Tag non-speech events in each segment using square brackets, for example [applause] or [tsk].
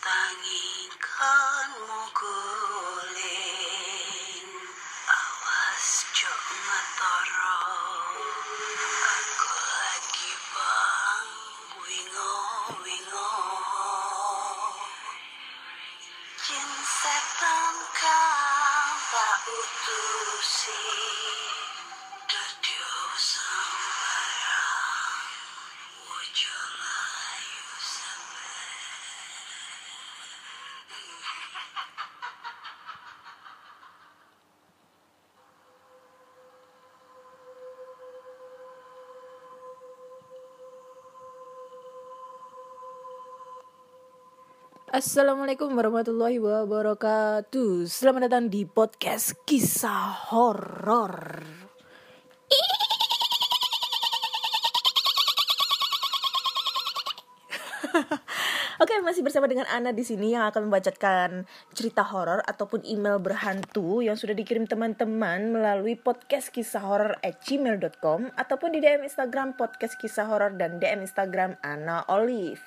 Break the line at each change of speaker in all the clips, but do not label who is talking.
tangi kan
Assalamualaikum warahmatullahi wabarakatuh. Selamat datang di podcast kisah horor. Oke, masih bersama dengan Ana di sini yang akan membacakan cerita horor ataupun email berhantu yang sudah dikirim teman-teman melalui podcast kisah horor at gmail.com ataupun di DM Instagram podcast kisah horor dan DM Instagram Ana Olive.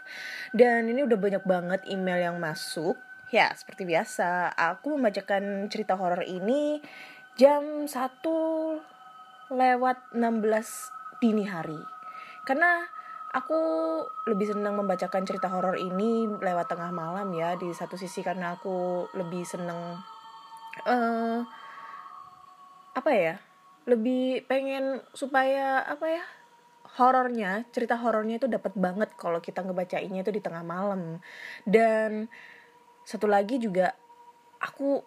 Dan ini udah banyak banget email yang masuk. Ya, seperti biasa, aku membacakan cerita horor ini jam 1 lewat 16 dini hari. Karena aku lebih senang membacakan cerita horor ini lewat tengah malam ya di satu sisi karena aku lebih senang eh apa ya lebih pengen supaya apa ya horornya cerita horornya itu dapat banget kalau kita ngebacainnya itu di tengah malam. Dan satu lagi juga aku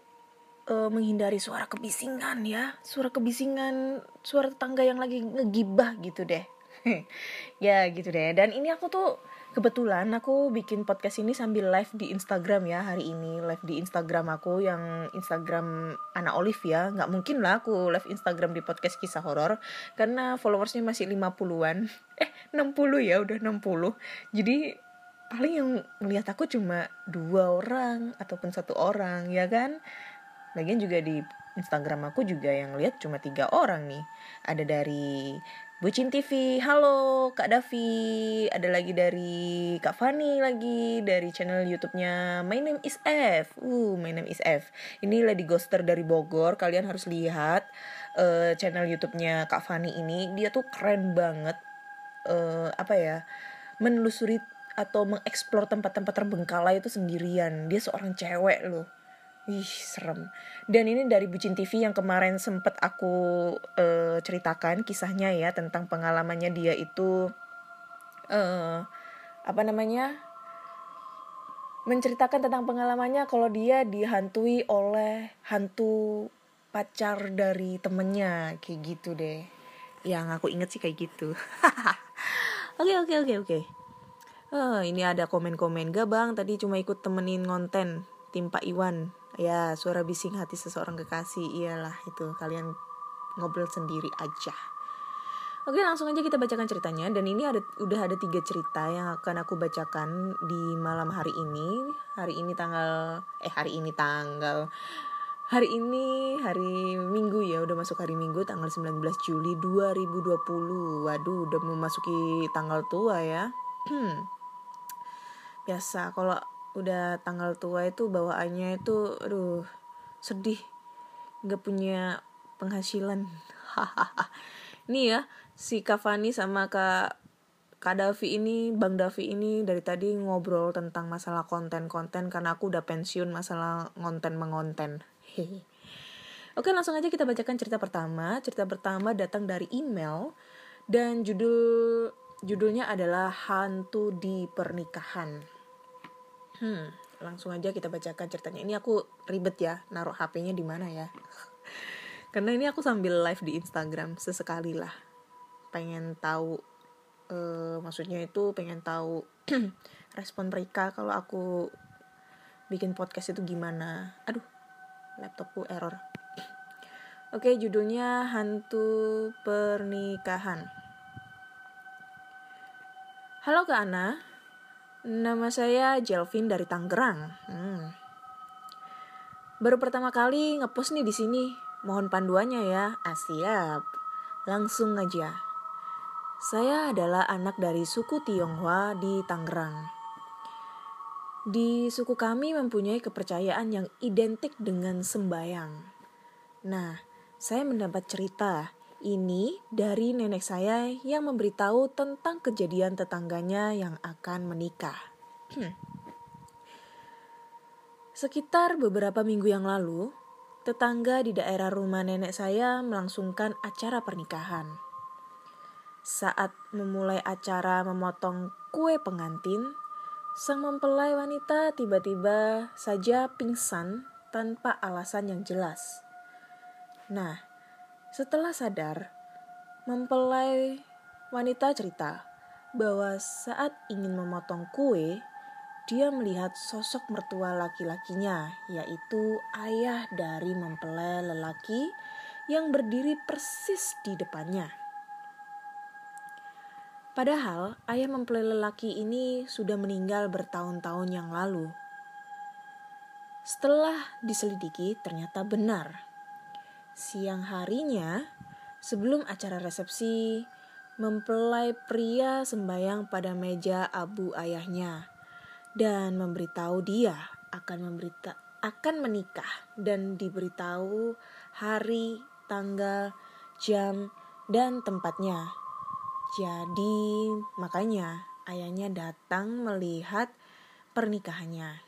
eh, menghindari suara kebisingan ya suara kebisingan suara tetangga yang lagi ngegibah gitu deh [laughs] ya gitu deh. Dan ini aku tuh kebetulan aku bikin podcast ini sambil live di Instagram ya hari ini. Live di Instagram aku yang Instagram Ana Olive ya. Nggak mungkin lah aku live Instagram di podcast kisah horor karena followersnya masih 50-an [laughs] eh 60 ya udah 60 jadi paling yang ngeliat aku cuma dua orang ataupun satu orang ya kan? Lagian juga di Instagram aku juga yang lihat cuma tiga orang nih. Ada dari Bucin TV, halo Kak Davi. Ada lagi dari Kak Fani lagi dari channel YouTube-nya My Name is F. Uh, My Name is F. Ini Lady Ghoster dari Bogor. Kalian harus lihat eh, channel YouTube-nya Kak Fani ini. Dia tuh keren banget. eh apa ya? Menelusuri atau mengeksplor tempat-tempat terbengkalai itu sendirian. Dia seorang cewek loh. Ih, serem. Dan ini dari Bucin TV yang kemarin sempet aku eh, ceritakan kisahnya ya tentang pengalamannya dia itu eh apa namanya? menceritakan tentang pengalamannya kalau dia dihantui oleh hantu pacar dari temennya kayak gitu deh. Yang aku inget sih kayak gitu. [laughs] Oke oke oke oke. Eh, ini ada komen-komen gak bang tadi cuma ikut temenin ngonten tim Pak Iwan ya suara bising hati seseorang kekasih iyalah itu. Kalian ngobrol sendiri aja. Oke langsung aja kita bacakan ceritanya. Dan ini ada udah ada tiga cerita yang akan aku bacakan di malam hari ini. Hari ini tanggal eh hari ini tanggal. Hari ini hari Minggu ya udah masuk hari Minggu tanggal 19 Juli 2020 waduh udah memasuki tanggal tua ya. [clears throat] Biasa kalau udah tanggal tua itu bawaannya itu aduh sedih nggak punya penghasilan [laughs] nih ya si Kavani sama kak Kak Davi ini, Bang Davi ini dari tadi ngobrol tentang masalah konten-konten karena aku udah pensiun masalah ngonten mengonten. Hehe. [laughs] Oke, langsung aja kita bacakan cerita pertama. Cerita pertama datang dari email dan judul judulnya adalah Hantu di Pernikahan. Hmm, langsung aja kita bacakan ceritanya. Ini aku ribet ya, naruh HP-nya di mana ya? [laughs] Karena ini aku sambil live di Instagram sesekali lah. Pengen tahu eh, maksudnya itu pengen tahu [clears throat] respon mereka kalau aku bikin podcast itu gimana. Aduh, laptopku error. [clears throat] Oke, judulnya Hantu Pernikahan. Halo Kak Ana, nama saya Jelvin dari Tangerang. Hmm. Baru pertama kali ngepost nih di sini. Mohon panduannya ya. Siap. Langsung aja. Saya adalah anak dari suku Tionghoa di Tangerang. Di suku kami mempunyai kepercayaan yang identik dengan sembayang. Nah, saya mendapat cerita ini dari nenek saya yang memberitahu tentang kejadian tetangganya yang akan menikah. [clears throat] Sekitar beberapa minggu yang lalu, tetangga di daerah rumah nenek saya melangsungkan acara pernikahan. Saat memulai acara memotong kue pengantin, sang mempelai wanita tiba-tiba saja pingsan tanpa alasan yang jelas. Nah, setelah sadar, mempelai wanita cerita bahwa saat ingin memotong kue, dia melihat sosok mertua laki-lakinya, yaitu ayah dari mempelai lelaki yang berdiri persis di depannya. Padahal ayah mempelai lelaki ini sudah meninggal bertahun-tahun yang lalu. Setelah diselidiki, ternyata benar. Siang harinya, sebelum acara resepsi, mempelai pria sembayang pada meja abu ayahnya dan memberitahu dia akan memberita akan menikah dan diberitahu hari, tanggal, jam, dan tempatnya. Jadi, makanya ayahnya datang melihat pernikahannya.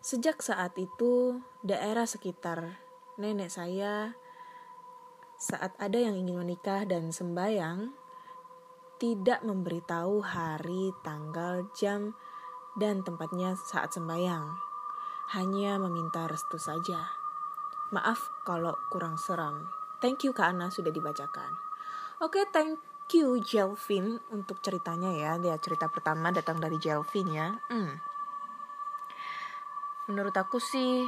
Sejak saat itu, daerah sekitar nenek saya saat ada yang ingin menikah dan sembayang tidak memberitahu hari, tanggal, jam, dan tempatnya saat sembahyang. Hanya meminta restu saja. Maaf kalau kurang seram. Thank you Kak Ana sudah dibacakan. Oke, thank you Jelvin untuk ceritanya ya. Dia cerita pertama datang dari Jelvin ya. Hmm. Menurut aku sih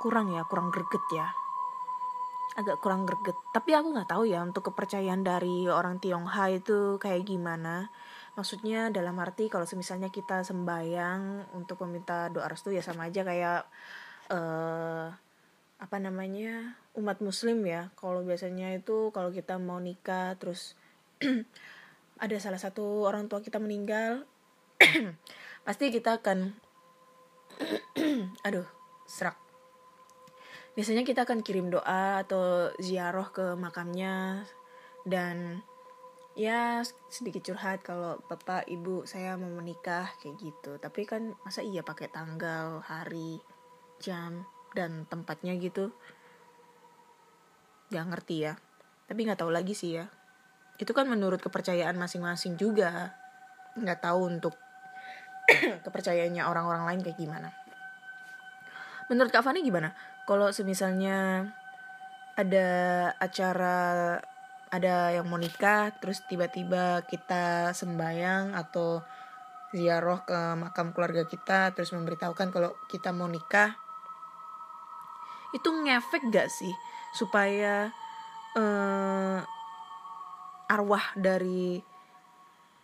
kurang ya, kurang greget ya. Agak kurang greget. Tapi aku nggak tahu ya untuk kepercayaan dari orang Tionghoa itu kayak gimana. Maksudnya dalam arti kalau misalnya kita sembayang untuk meminta doa restu ya sama aja kayak uh, apa namanya umat muslim ya. Kalau biasanya itu kalau kita mau nikah terus [clears throat] ada salah satu orang tua kita meninggal [clears throat] pasti kita akan [clears throat] aduh serak biasanya kita akan kirim doa atau ziarah ke makamnya. Dan ya sedikit curhat kalau bapak ibu saya mau menikah kayak gitu. Tapi kan masa iya pakai tanggal hari jam dan tempatnya gitu? Nggak ngerti ya. Tapi nggak tahu lagi sih ya. Itu kan menurut kepercayaan masing-masing juga. Nggak tahu untuk [coughs] kepercayaannya orang-orang lain kayak gimana. Menurut kak Fani gimana kalau semisalnya ada acara ada yang mau nikah terus tiba-tiba kita sembayang atau ziarah ke makam keluarga kita terus memberitahukan kalau kita mau nikah itu ngefek gak sih? Supaya uh, arwah dari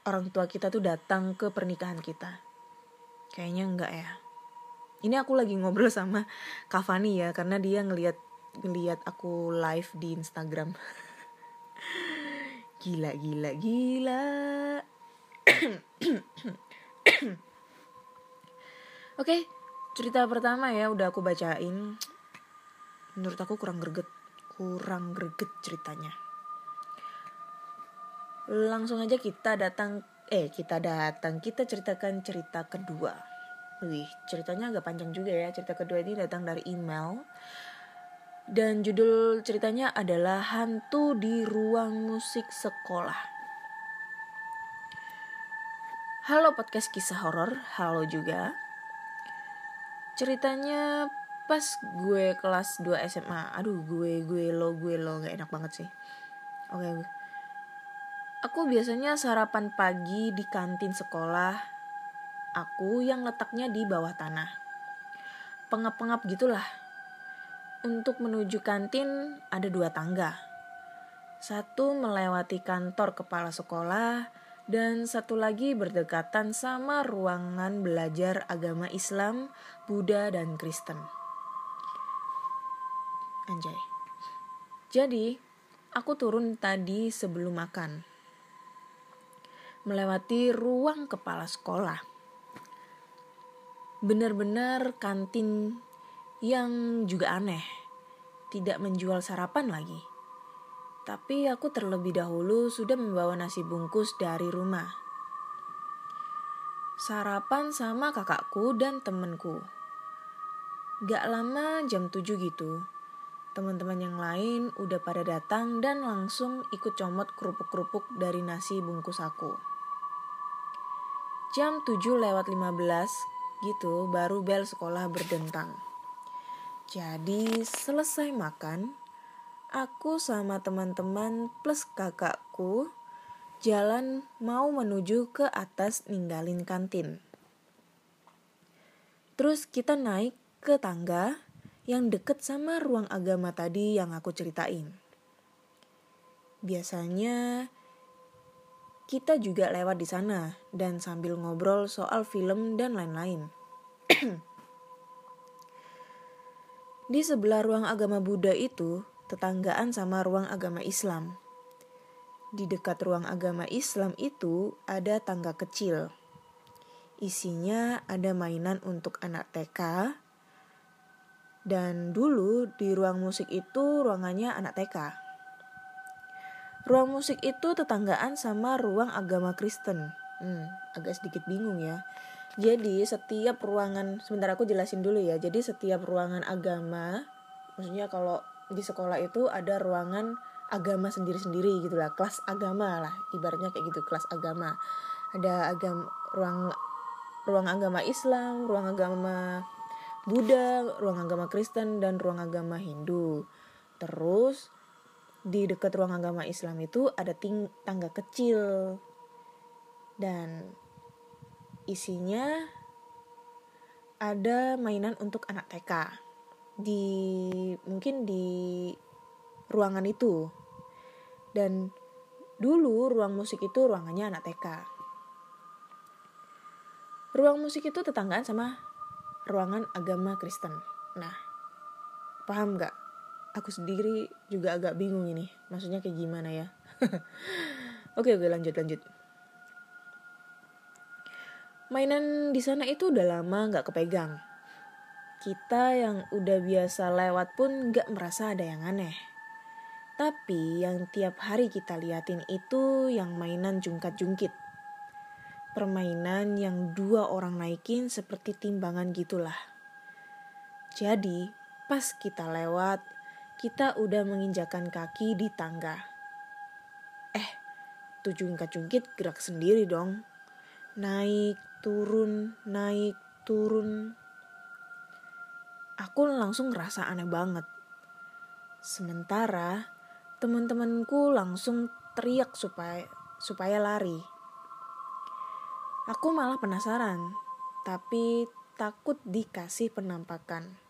orang tua kita tuh datang ke pernikahan kita. Kayaknya enggak ya ini aku lagi ngobrol sama Kavani ya karena dia ngelihat ngelihat aku live di Instagram [laughs] Gila, gila, gila. [coughs] Oke, cerita pertama ya udah aku bacain. Menurut aku kurang greget, kurang greget ceritanya. Langsung aja kita datang, eh kita datang, kita ceritakan cerita kedua. Wih, ceritanya agak panjang juga ya. Cerita kedua ini datang dari email dan judul ceritanya adalah Hantu di Ruang Musik Sekolah. Halo podcast kisah horor, halo juga. Ceritanya pas gue kelas 2 SMA. Aduh, gue gue lo gue lo nggak enak banget sih. Oke. Okay. Aku biasanya sarapan pagi di kantin sekolah aku yang letaknya di bawah tanah. Pengap-pengap gitulah untuk menuju kantin ada dua tangga. Satu melewati kantor kepala sekolah dan satu lagi berdekatan sama ruangan belajar agama Islam, Buddha, dan Kristen. Anjay. Jadi, aku turun tadi sebelum makan. Melewati ruang kepala sekolah. Benar-benar kantin yang juga aneh. Tidak menjual sarapan lagi. Tapi aku terlebih dahulu sudah membawa nasi bungkus dari rumah. Sarapan sama kakakku dan temenku. Gak lama jam 7 gitu. Teman-teman yang lain udah pada datang dan langsung ikut comot kerupuk-kerupuk dari nasi bungkus aku. Jam 7 lewat 15 gitu baru bel sekolah berdentang. Jadi selesai makan, aku sama teman-teman plus kakakku jalan mau menuju ke atas ninggalin kantin. Terus kita naik ke tangga yang deket sama ruang agama tadi yang aku ceritain. Biasanya kita juga lewat di sana dan sambil ngobrol soal film dan lain-lain. [clears throat] Di sebelah ruang agama Buddha itu, tetanggaan sama ruang agama Islam. Di dekat ruang agama Islam itu ada tangga kecil. Isinya ada mainan untuk anak TK. Dan dulu di ruang musik itu ruangannya anak TK. Ruang musik itu tetanggaan sama ruang agama Kristen. Hmm, agak sedikit bingung ya. Jadi setiap ruangan, sebentar aku jelasin dulu ya. Jadi setiap ruangan agama, maksudnya kalau di sekolah itu ada ruangan agama sendiri-sendiri gitu lah, kelas agama lah, ibaratnya kayak gitu, kelas agama. Ada agam ruang ruang agama Islam, ruang agama Buddha, ruang agama Kristen dan ruang agama Hindu. Terus di dekat ruang agama Islam itu ada ting tangga kecil. Dan isinya ada mainan untuk anak TK di mungkin di ruangan itu. Dan dulu ruang musik itu ruangannya anak TK ruang musik itu tetanggaan sama ruangan agama Kristen. Nah paham nggak aku sendiri juga agak bingung ini maksudnya kayak gimana ya [laughs] oke oke lanjut lanjut mainan di sana itu udah lama nggak kepegang. Kita yang udah biasa lewat pun nggak merasa ada yang aneh. Tapi yang tiap hari kita liatin itu yang mainan jungkat-jungkit. Permainan yang dua orang naikin seperti timbangan gitulah. Jadi, pas kita lewat, kita udah menginjakan kaki di tangga. Eh, tuh jungkat-jungkit gerak sendiri dong. Naik, turun, naik, turun. Aku langsung ngerasa aneh banget. Sementara teman-temanku langsung teriak supaya supaya lari. Aku malah penasaran, tapi takut dikasih penampakan.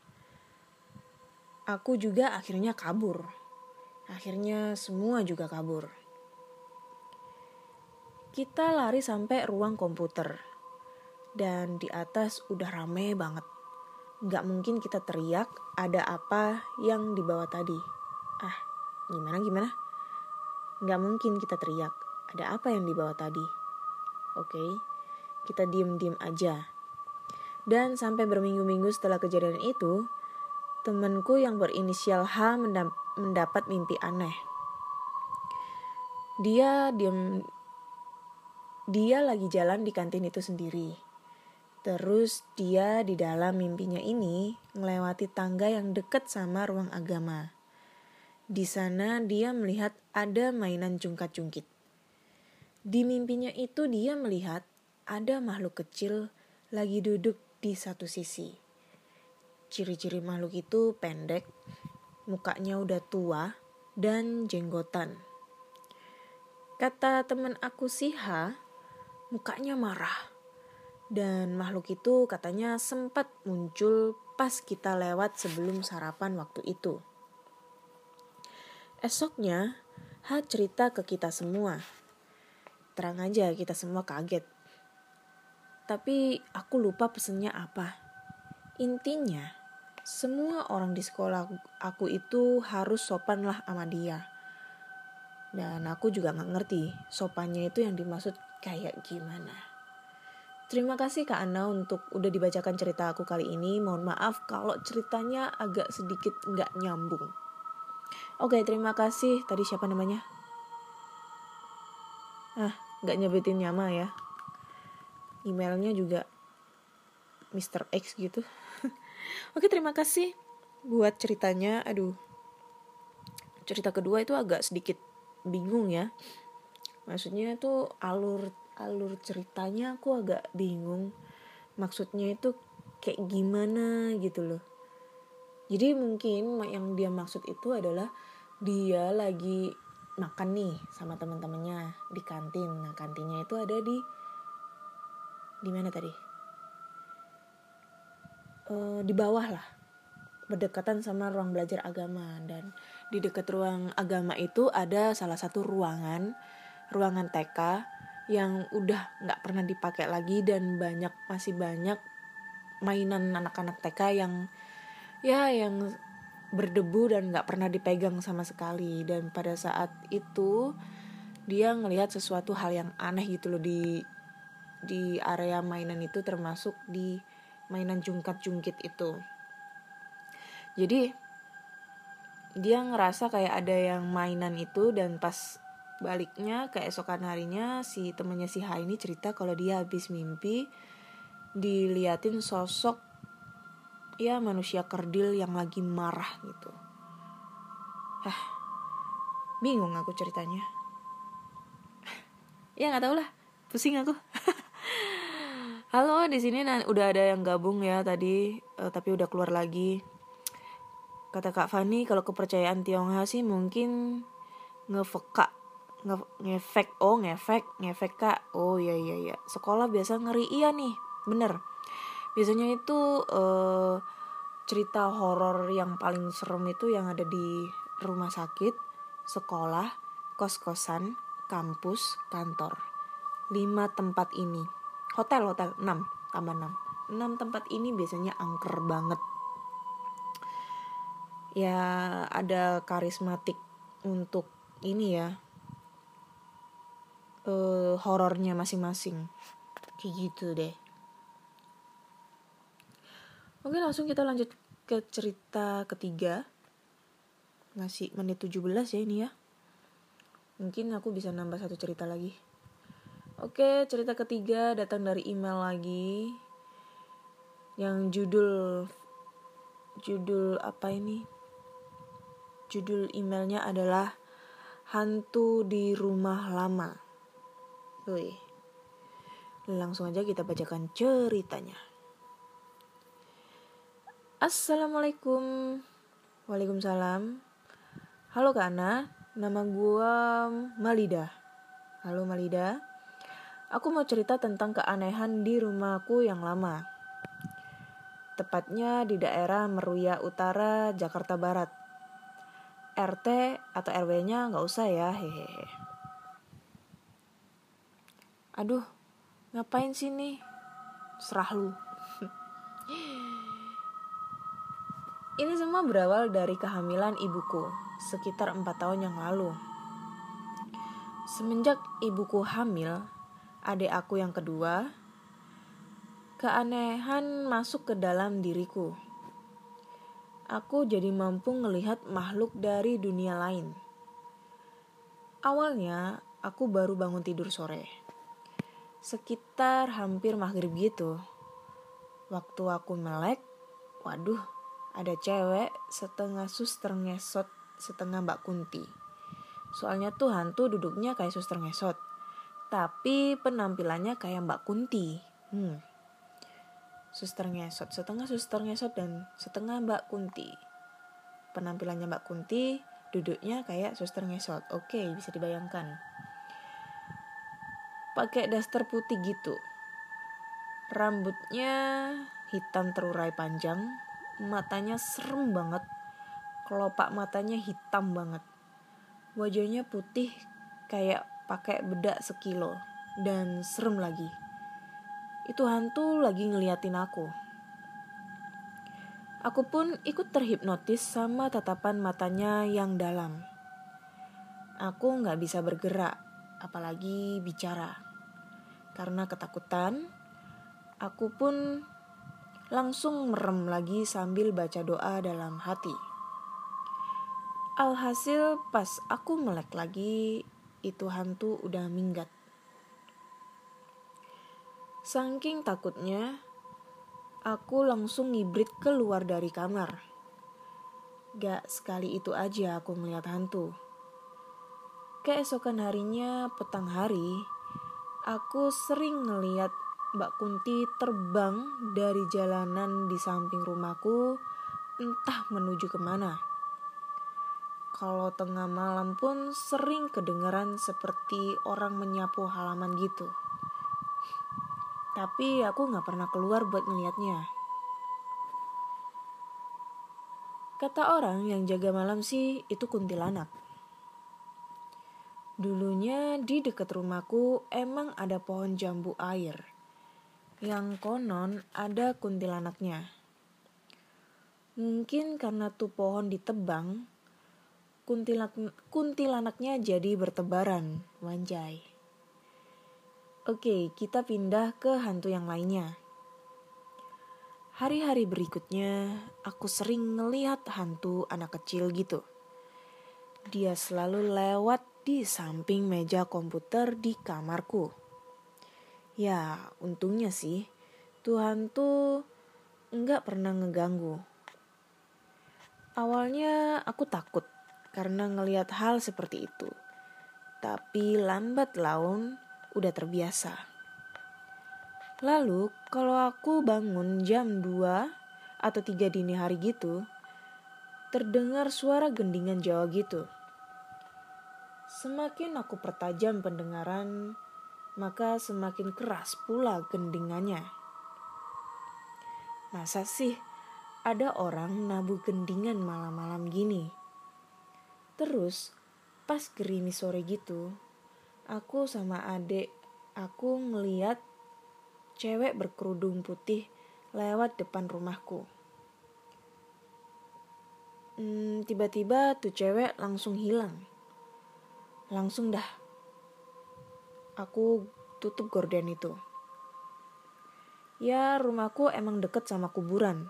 Aku juga akhirnya kabur. Akhirnya semua juga kabur. Kita lari sampai ruang komputer dan di atas udah rame banget. Nggak mungkin kita teriak ada apa yang di bawah tadi. Ah, gimana gimana? Nggak mungkin kita teriak ada apa yang di bawah tadi. Oke, kita diem-diem aja. Dan sampai berminggu-minggu setelah kejadian itu, temanku yang berinisial H mendapat mimpi aneh. Dia diem dia lagi jalan di kantin itu sendiri Terus dia di dalam mimpinya ini melewati tangga yang dekat sama ruang agama. Di sana dia melihat ada mainan jungkat-jungkit. Di mimpinya itu dia melihat ada makhluk kecil lagi duduk di satu sisi. Ciri-ciri makhluk itu pendek, mukanya udah tua, dan jenggotan. Kata teman aku Siha, mukanya marah dan makhluk itu katanya sempat muncul pas kita lewat sebelum sarapan waktu itu. Esoknya, Ha cerita ke kita semua. Terang aja kita semua kaget. Tapi aku lupa pesennya apa. Intinya, semua orang di sekolah aku itu harus sopan lah sama dia. Dan aku juga gak ngerti sopannya itu yang dimaksud kayak gimana. Terima kasih Kak Ana untuk udah dibacakan cerita aku kali ini. Mohon maaf kalau ceritanya agak sedikit nggak nyambung. Oke, terima kasih. Tadi siapa namanya? Ah, nggak nyebutin nama ya. Emailnya juga Mr. X gitu. Oke, terima kasih buat ceritanya. Aduh, cerita kedua itu agak sedikit bingung ya. Maksudnya itu alur alur ceritanya aku agak bingung. Maksudnya itu kayak gimana gitu loh. Jadi mungkin yang dia maksud itu adalah dia lagi makan nih sama teman-temannya di kantin. Nah kantinnya itu ada di di mana tadi e, di bawah lah. Berdekatan sama ruang belajar agama. Dan di dekat ruang agama itu ada salah satu ruangan ruangan TK yang udah nggak pernah dipakai lagi dan banyak masih banyak mainan anak-anak TK yang ya yang berdebu dan nggak pernah dipegang sama sekali. Dan pada saat itu dia ngelihat sesuatu hal yang aneh gitu loh di di area mainan itu termasuk di mainan jungkat-jungkit itu jadi dia ngerasa kayak ada yang mainan itu dan pas baliknya keesokan harinya si temennya si ini cerita kalau dia habis mimpi diliatin sosok ya manusia kerdil yang lagi marah gitu. Hah, bingung aku ceritanya. [laughs] ya nggak tau lah, pusing aku. Halo, di sini udah ada yang gabung ya tadi, uh, tapi udah keluar lagi. Kata Kak Fani, kalau kepercayaan Tionghoa sih mungkin ngefeka nge ngefek oh ngefek ngefek kak. Oh iya iya iya. Sekolah biasa ngeri iya nih bener. Biasanya itu uh, cerita horor yang paling serem itu yang ada di rumah sakit sekolah kos kosan kampus kantor. Lima tempat ini hotel hotel. Enam tambah enam. Enam tempat ini biasanya angker banget. Ya ada karismatik untuk ini ya. Uh, horornya masing-masing. Kayak gitu deh. Oke langsung kita lanjut ke cerita ketiga. Masih menit 17 ya ini ya. Mungkin aku bisa nambah satu cerita lagi oke cerita ketiga datang dari email lagi yang judul judul apa ini judul emailnya adalah hantu di rumah lama Wih. Langsung aja kita bacakan ceritanya. Assalamualaikum. Waalaikumsalam. Halo Kak Ana, nama gue Malida. Halo Malida. Aku mau cerita tentang keanehan di rumahku yang lama. Tepatnya di daerah Meruya Utara, Jakarta Barat. RT atau RW-nya nggak usah ya, hehehe. Aduh, ngapain sih nih? Serah lu. [laughs] Ini semua berawal dari kehamilan ibuku sekitar 4 tahun yang lalu. Semenjak ibuku hamil, adik aku yang kedua, keanehan masuk ke dalam diriku. Aku jadi mampu melihat makhluk dari dunia lain. Awalnya, aku baru bangun tidur sore sekitar hampir maghrib gitu. Waktu aku melek, waduh, ada cewek setengah suster ngesot, setengah mbak kunti. Soalnya tuh hantu duduknya kayak suster ngesot. Tapi penampilannya kayak mbak kunti. Hmm. Suster ngesot, setengah suster ngesot dan setengah mbak kunti. Penampilannya mbak kunti, duduknya kayak suster ngesot. Oke, bisa dibayangkan pakai daster putih gitu. Rambutnya hitam terurai panjang, matanya serem banget. Kelopak matanya hitam banget. Wajahnya putih kayak pakai bedak sekilo dan serem lagi. Itu hantu lagi ngeliatin aku. Aku pun ikut terhipnotis sama tatapan matanya yang dalam. Aku nggak bisa bergerak, apalagi bicara. Karena ketakutan, Aku pun langsung merem lagi sambil baca doa dalam hati. Alhasil pas aku melek lagi, itu hantu udah minggat. Saking takutnya, aku langsung ngibrit keluar dari kamar. Gak sekali itu aja aku melihat hantu. Keesokan harinya, petang hari, aku sering ngeliat Mbak Kunti terbang dari jalanan di samping rumahku, entah menuju ke mana. Kalau tengah malam pun sering kedengaran seperti orang menyapu halaman gitu. Tapi aku gak pernah keluar buat ngeliatnya. Kata orang yang jaga malam sih itu kuntilanak. Dulunya di dekat rumahku emang ada pohon jambu air. Yang konon ada kuntilanaknya. Mungkin karena tuh pohon ditebang, kuntilanak, kuntilanaknya jadi bertebaran, wanjai. Oke, kita pindah ke hantu yang lainnya. Hari-hari berikutnya, aku sering ngelihat hantu anak kecil gitu. Dia selalu lewat di samping meja komputer di kamarku. Ya, untungnya sih, tuh nggak pernah ngeganggu. Awalnya aku takut karena ngelihat hal seperti itu. Tapi lambat laun udah terbiasa. Lalu kalau aku bangun jam 2 atau 3 dini hari gitu, terdengar suara gendingan Jawa gitu. Semakin aku pertajam pendengaran, maka semakin keras pula gendingannya. Masa sih ada orang nabuh gendingan malam-malam gini? Terus pas gerimis sore gitu, aku sama adek aku ngeliat cewek berkerudung putih lewat depan rumahku. Hmm, tiba-tiba tuh cewek langsung hilang langsung dah aku tutup gorden itu. Ya rumahku emang deket sama kuburan.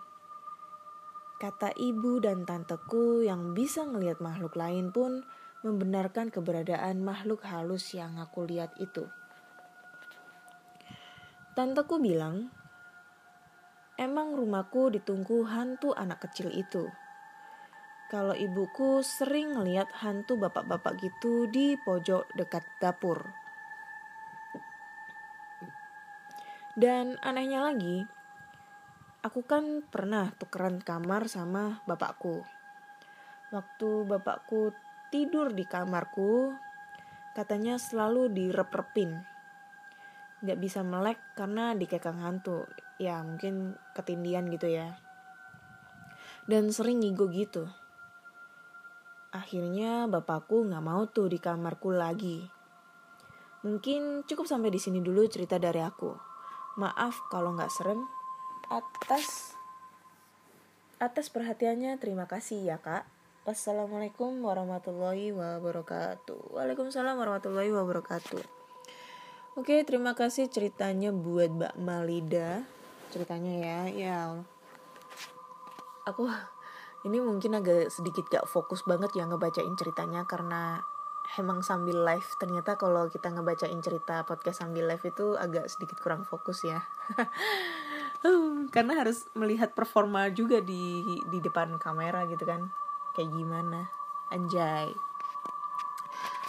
Kata ibu dan tanteku yang bisa ngelihat makhluk lain pun membenarkan keberadaan makhluk halus yang aku lihat itu. Tanteku bilang, emang rumahku ditunggu hantu anak kecil itu. Kalau ibuku sering ngeliat hantu bapak-bapak gitu di pojok dekat dapur. Dan anehnya lagi, aku kan pernah tukeran kamar sama bapakku. Waktu bapakku tidur di kamarku, katanya selalu direp-repin. Gak bisa melek karena dikekang hantu. Ya mungkin ketindian gitu ya. Dan sering ngigo gitu. Akhirnya bapakku nggak mau tuh di kamarku lagi. Mungkin cukup sampai di sini dulu cerita dari aku. Maaf kalau nggak serem. Atas atas perhatiannya terima kasih ya kak. Wassalamualaikum warahmatullahi wabarakatuh. Waalaikumsalam warahmatullahi wabarakatuh. Oke, terima kasih ceritanya buat Mbak Malida. Ceritanya ya, ya. Aku ini mungkin agak sedikit gak fokus banget ya ngebacain ceritanya karena emang sambil live ternyata kalau kita ngebacain cerita podcast sambil live itu agak sedikit kurang fokus ya [laughs] [laughs] karena harus melihat performa juga di di depan kamera gitu kan. Kayak gimana? Anjay.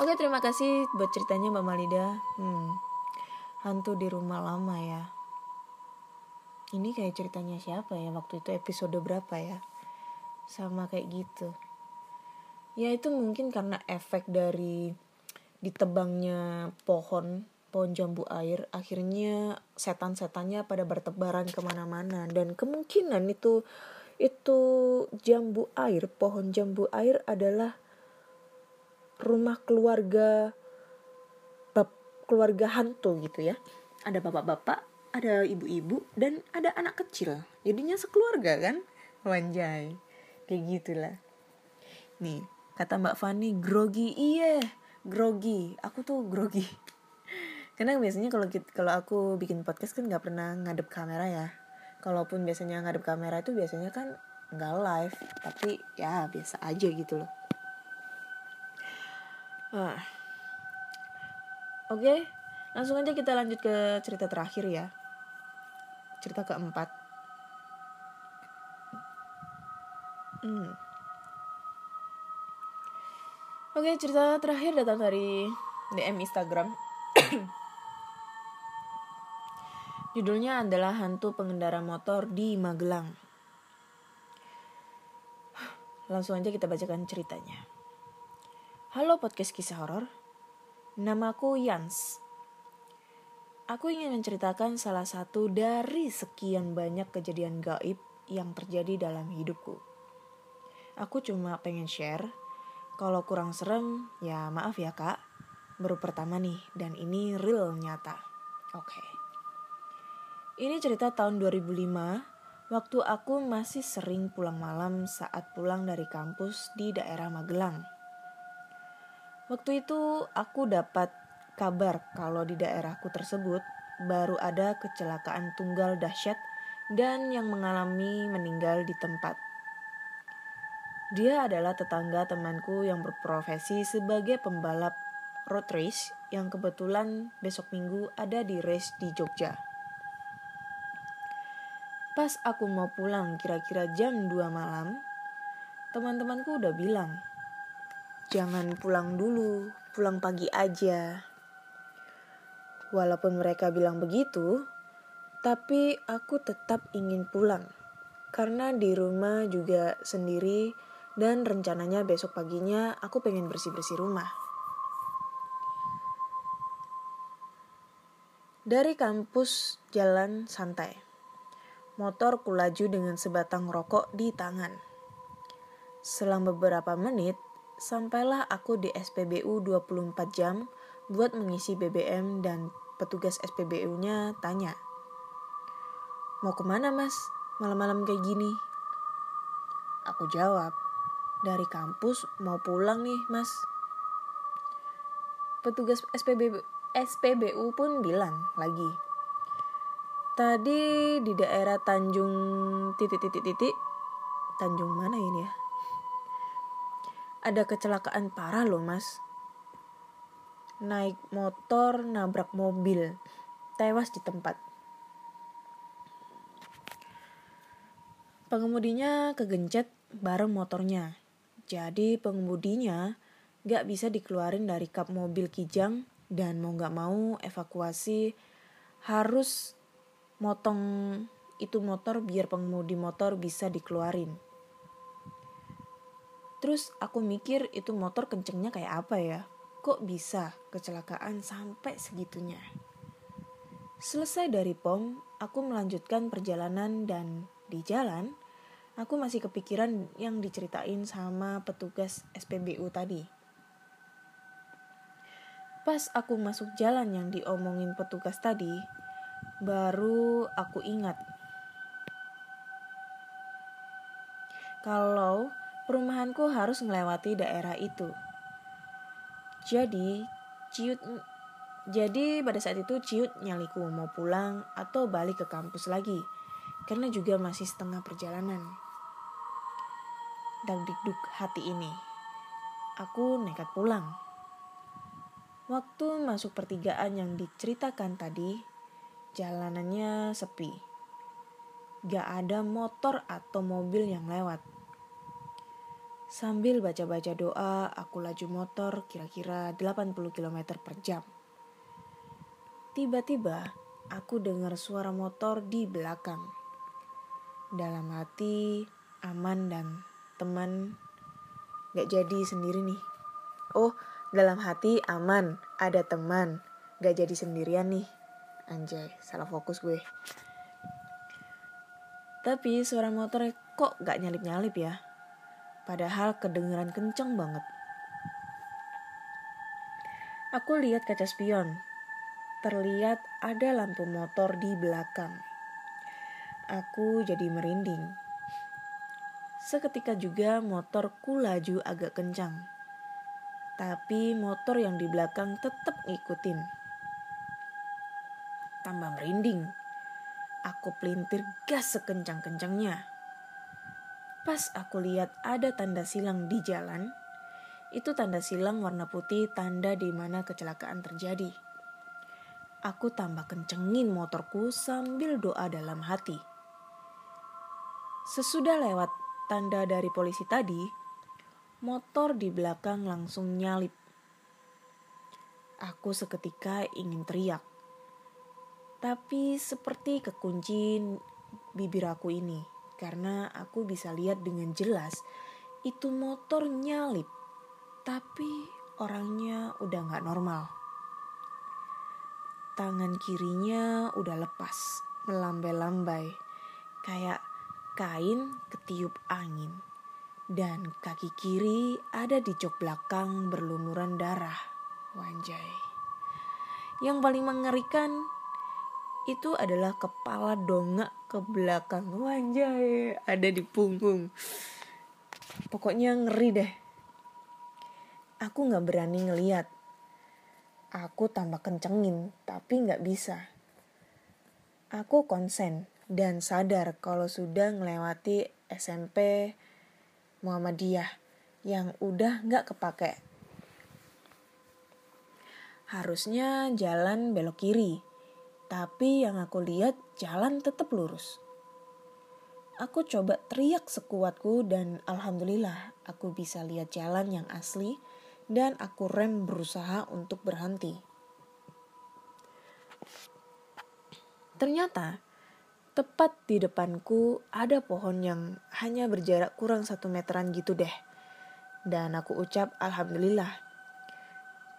Oke terima kasih buat ceritanya mbak Malida. Hmm, hantu di rumah lama ya. Ini kayak ceritanya siapa ya? Waktu itu episode berapa ya? Sama kayak gitu. Ya itu mungkin karena efek dari ditebangnya pohon pohon jambu air akhirnya setan-setannya pada bertebaran ke mana-mana. Dan kemungkinan itu itu jambu air pohon jambu air adalah rumah keluarga bab keluarga hantu gitu ya. Ada bapak-bapak ada ibu-ibu dan ada anak kecil. Jadinya sekeluarga kan? Wanjai. Kayak gitulah. Nih kata Mbak Fani grogi. Iya grogi. Aku tuh grogi karena biasanya kalau kalau aku bikin podcast kan nggak pernah ngadep kamera ya kalaupun biasanya ngadep kamera itu biasanya kan nggak live tapi ya biasa aja gitu loh Ah. oke langsung aja kita lanjut ke cerita terakhir ya cerita keempat Hmm. Oke, cerita terakhir datang dari DM Instagram. [coughs] Judulnya adalah Hantu Pengendara Motor di Magelang. Langsung aja kita bacakan ceritanya. Halo podcast kisah horor. Namaku Yans. Aku ingin menceritakan salah satu dari sekian banyak kejadian gaib yang terjadi dalam hidupku. Aku cuma pengen share. Kalau kurang serem, ya maaf ya kak. Baru pertama nih, dan ini real nyata. Oke. Ini cerita tahun 2005, waktu aku masih sering pulang malam saat pulang dari kampus di daerah Magelang. Waktu itu aku dapat kabar kalau di daerahku tersebut baru ada kecelakaan tunggal dahsyat dan yang mengalami meninggal di tempat. Dia adalah tetangga temanku yang berprofesi sebagai pembalap road race yang kebetulan besok minggu ada di race di Jogja. Pas aku mau pulang kira-kira jam 2 malam, teman-temanku udah bilang, jangan pulang dulu, pulang pagi aja. Walaupun mereka bilang begitu, tapi aku tetap ingin pulang. Karena di rumah juga sendiri dan rencananya besok paginya aku pengen bersih-bersih rumah. Dari kampus jalan santai. Motor kulaju dengan sebatang rokok di tangan. Selang beberapa menit, sampailah aku di SPBU 24 jam buat mengisi BBM dan petugas SPBU-nya tanya. Mau ke mana mas? Malam-malam kayak gini. Aku jawab, dari kampus mau pulang nih mas. Petugas SPBU, SPBU pun bilang lagi. Tadi di daerah Tanjung titik-titik-titik. Tanjung mana ini ya? Ada kecelakaan parah loh mas. Naik motor nabrak mobil. Tewas di tempat. Pengemudinya kegencet bareng motornya. Jadi pengemudinya gak bisa dikeluarin dari kap mobil kijang dan mau gak mau evakuasi harus motong itu motor biar pengemudi motor bisa dikeluarin. Terus aku mikir itu motor kencengnya kayak apa ya? Kok bisa kecelakaan sampai segitunya? Selesai dari pom, aku melanjutkan perjalanan dan di jalan, aku masih kepikiran yang diceritain sama petugas SPBU tadi. Pas aku masuk jalan yang diomongin petugas tadi, baru aku ingat kalau perumahanku harus melewati daerah itu. Jadi, ciut jadi pada saat itu ciut nyaliku mau pulang atau balik ke kampus lagi karena juga masih setengah perjalanan. Dagdikduk hati ini. Aku nekat pulang. Waktu masuk pertigaan yang diceritakan tadi, jalanannya sepi. Gak ada motor atau mobil yang lewat. Sambil baca-baca doa, aku laju motor kira-kira 80 km per jam. Tiba-tiba, aku dengar suara motor di belakang. Dalam hati, aman dan teman gak jadi sendiri nih. Oh, dalam hati aman, ada teman, gak jadi sendirian nih. Anjay, salah fokus gue. Tapi suara motor kok gak nyalip-nyalip ya? Padahal kedengeran kenceng banget. Aku lihat kaca spion. Terlihat ada lampu motor di belakang. Aku jadi merinding. Seketika juga motorku laju agak kencang. Tapi motor yang di belakang tetap ngikutin. Tambah merinding. Aku pelintir gas sekencang-kencangnya. Pas aku lihat ada tanda silang di jalan, itu tanda silang warna putih tanda di mana kecelakaan terjadi. Aku tambah kencengin motorku sambil doa dalam hati. Sesudah lewat tanda dari polisi tadi, motor di belakang langsung nyalip. Aku seketika ingin teriak. Tapi seperti kekunci bibir aku ini. Karena aku bisa lihat dengan jelas itu motor nyalip. Tapi orangnya udah gak normal. Tangan kirinya udah lepas, melambai-lambai. Kayak kain ketiup angin. Dan kaki kiri ada di jok belakang berlumuran darah. Wanjay. Yang paling mengerikan itu adalah kepala dongak ke belakang. Wanjay, ada di punggung. Pokoknya ngeri deh. Aku gak berani ngeliat. Aku tambah kencengin, tapi gak bisa. Aku konsen dan sadar kalau sudah melewati SMP Muhammadiyah yang udah gak kepake Harusnya jalan belok kiri, tapi yang aku lihat jalan tetap lurus. Aku coba teriak sekuatku dan alhamdulillah aku bisa lihat jalan yang asli dan aku rem berusaha untuk berhenti. Ternyata tepat di depanku ada pohon yang hanya berjarak kurang satu meteran gitu deh. Dan aku ucap alhamdulillah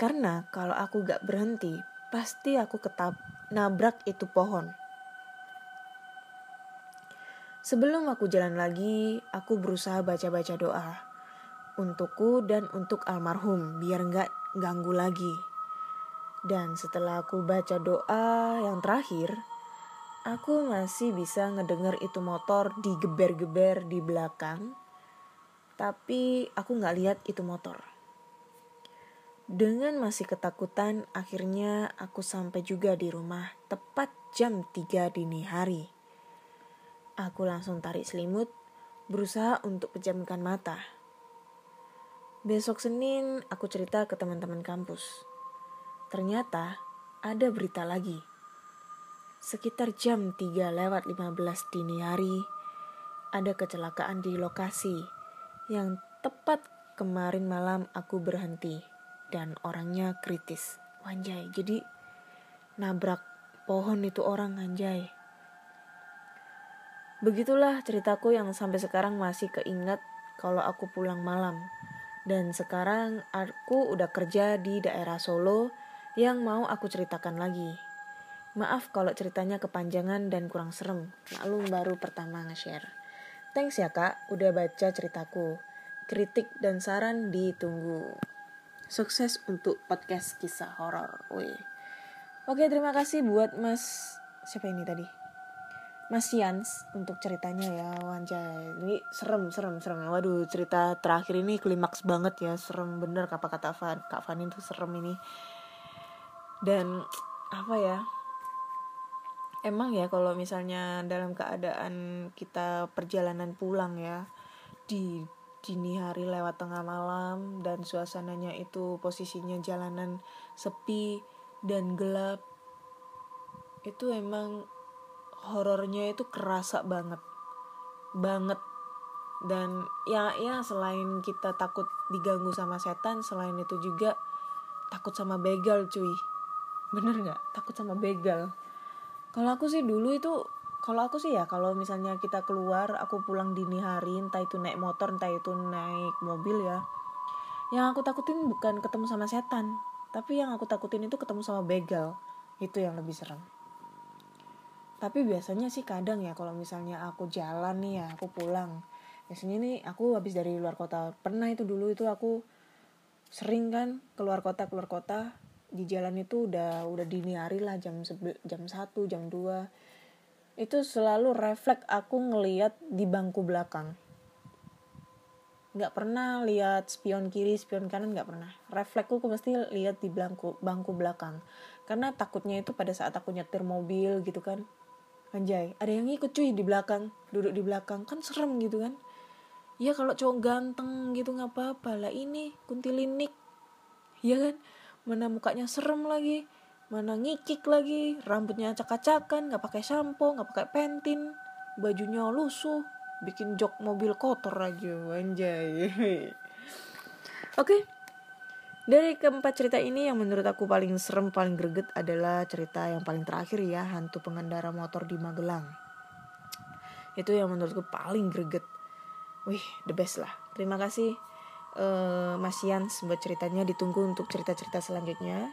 karena kalau aku gak berhenti, pasti aku ketap nabrak itu pohon. Sebelum aku jalan lagi, aku berusaha baca-baca doa. Untukku dan untuk almarhum, biar gak ganggu lagi. Dan setelah aku baca doa yang terakhir, aku masih bisa ngedenger itu motor digeber-geber di belakang. Tapi aku gak lihat itu motor. Dengan masih ketakutan, akhirnya aku sampai juga di rumah tepat jam 3 dini hari. Aku langsung tarik selimut, berusaha untuk pejamkan mata. Besok Senin, aku cerita ke teman-teman kampus. Ternyata ada berita lagi. Sekitar jam 3 lewat 15 dini hari, ada kecelakaan di lokasi yang tepat kemarin malam aku berhenti dan orangnya kritis. Wanjay, jadi nabrak pohon itu orang anjay. Begitulah ceritaku yang sampai sekarang masih keingat kalau aku pulang malam. Dan sekarang aku udah kerja di daerah Solo yang mau aku ceritakan lagi. Maaf kalau ceritanya kepanjangan dan kurang serem. Maklum baru pertama nge-share. Thanks ya kak, udah baca ceritaku. Kritik dan saran ditunggu sukses untuk podcast kisah horor. Oke, terima kasih buat Mas siapa ini tadi? Mas Yans untuk ceritanya ya Wanjay Ini serem serem serem. Waduh cerita terakhir ini klimaks banget ya. Serem bener apa kata Van, Kak Vanin tuh serem ini. Dan apa ya? Emang ya kalau misalnya dalam keadaan kita perjalanan pulang ya Di dini hari lewat tengah malam dan suasananya itu posisinya jalanan sepi dan gelap itu emang horornya itu kerasa banget banget. Dan ya ya selain kita takut diganggu sama setan selain itu juga takut sama begal cuy. Bener nggak? Takut sama begal. Kalau aku sih dulu itu kalau aku sih ya kalau misalnya kita keluar aku pulang dini hari entah itu naik motor entah itu naik mobil ya yang aku takutin bukan ketemu sama setan tapi yang aku takutin itu ketemu sama begal. Itu yang lebih serem. Tapi biasanya sih kadang ya kalau misalnya aku jalan nih ya aku pulang biasanya nih aku habis dari luar kota. Pernah itu dulu itu aku sering kan keluar kota keluar kota di jalan itu udah udah dini hari lah jam jam satu jam 2 itu selalu refleks aku ngeliat di bangku belakang. Nggak pernah lihat spion kiri spion kanan nggak pernah. Refleksku mesti lihat di bangku bangku belakang. Karena takutnya itu pada saat aku nyetir mobil gitu kan. Anjay ada yang ngikut cuy di belakang duduk di belakang. Kan serem gitu kan. Ya kalau cowok ganteng gitu nggak apa-apa. Lah ini kuntilinik ya kan? Mana mukanya serem lagi mana ngikik lagi rambutnya acak-acakan nggak pakai sampo nggak pakai pentin. Bajunya lusuh bikin jok mobil kotor aja anjay. [laughs] Oke dari keempat cerita ini yang menurut aku paling serem paling greget adalah cerita yang paling terakhir ya hantu pengendara motor di Magelang. Itu yang menurutku paling greget. Wih the best lah. Terima kasih eh, Mas Yans buat ceritanya. Ditunggu untuk cerita-cerita selanjutnya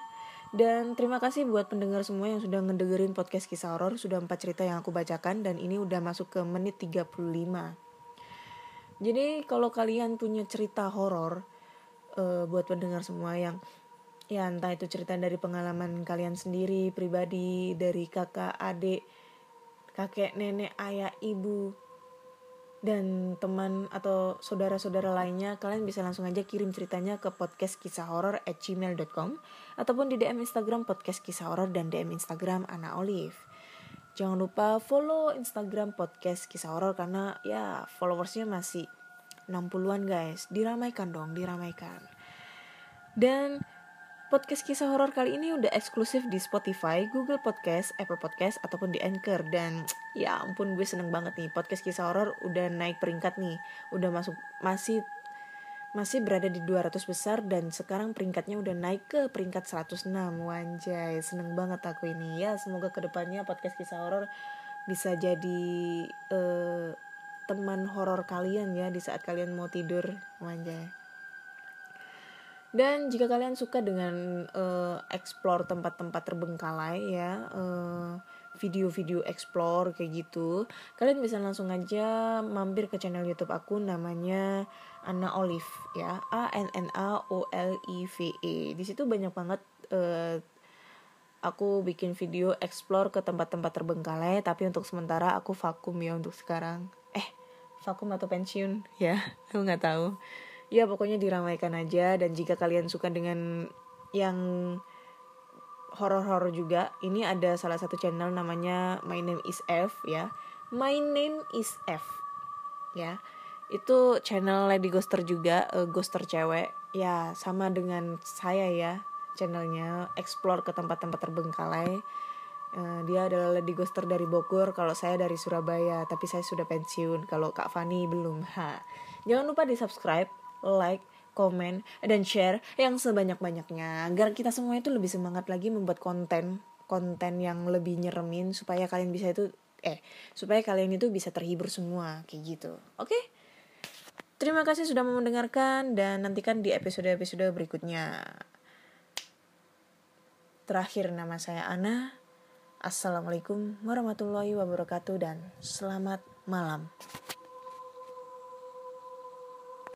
dan terima kasih buat pendengar semua yang sudah ngedengerin podcast kisah horor. Sudah empat cerita yang aku bacakan dan ini udah masuk ke menit 35 jadi kalau kalian punya cerita horor eh, buat pendengar semua yang ya entah itu cerita dari pengalaman kalian sendiri pribadi dari kakak adik kakek nenek ayah ibu dan teman atau saudara-saudara lainnya kalian bisa langsung aja kirim ceritanya ke podcast kisah horor at gmail.com ataupun di DM Instagram podcast kisah horor dan DM Instagram Ana Olive. Jangan lupa follow Instagram podcast kisah horor karena ya followersnya masih 60-an guys. Diramaikan dong diramaikan. Dan Podcast kisah horor kali ini udah eksklusif di Spotify, Google Podcast, Apple Podcast, ataupun di Anchor. Dan [tsk] ya ampun gue seneng banget nih, podcast kisah horor udah naik peringkat nih. Udah masuk, masih masih berada di 200 besar dan sekarang peringkatnya udah naik ke peringkat 106 Wanjay, seneng banget aku ini ya semoga ke depannya podcast kisah horor bisa jadi eh, teman horor kalian ya di saat kalian mau tidur Wanjay dan jika kalian suka dengan eh, explore tempat-tempat terbengkalai ya, eh, video-video explore kayak gitu, kalian bisa langsung aja mampir ke channel YouTube aku namanya Anna Olive ya, A N N A O L I V E. Di situ banyak banget eh, aku bikin video explore ke tempat-tempat terbengkalai, tapi untuk sementara aku vakum ya untuk sekarang. Eh, vakum atau pensiun ya, [laughs] aku nggak tahu ya pokoknya diramaikan aja. Dan jika kalian suka dengan yang horor-horor juga ini ada salah satu channel namanya My Name is F ya. My Name is F ya. Itu channel Lady Ghoster juga uh, ghoster cewek. Ya sama dengan saya ya channelnya. Explore ke tempat-tempat terbengkalai. Uh, dia adalah Lady Ghoster dari Bogor, kalau saya dari Surabaya, tapi saya sudah pensiun. Kalau Kak Fani belum. Ha. Jangan lupa di subscribe, like, komen, dan share yang sebanyak-banyaknya agar kita semua itu lebih semangat lagi membuat konten konten yang lebih nyeremin supaya kalian bisa itu eh supaya kalian itu bisa terhibur semua kayak gitu. Oke? Okay? Terima kasih sudah mendengarkan dan nantikan di episode-episode berikutnya. Terakhir nama saya Ana. Assalamualaikum warahmatullahi wabarakatuh dan selamat malam.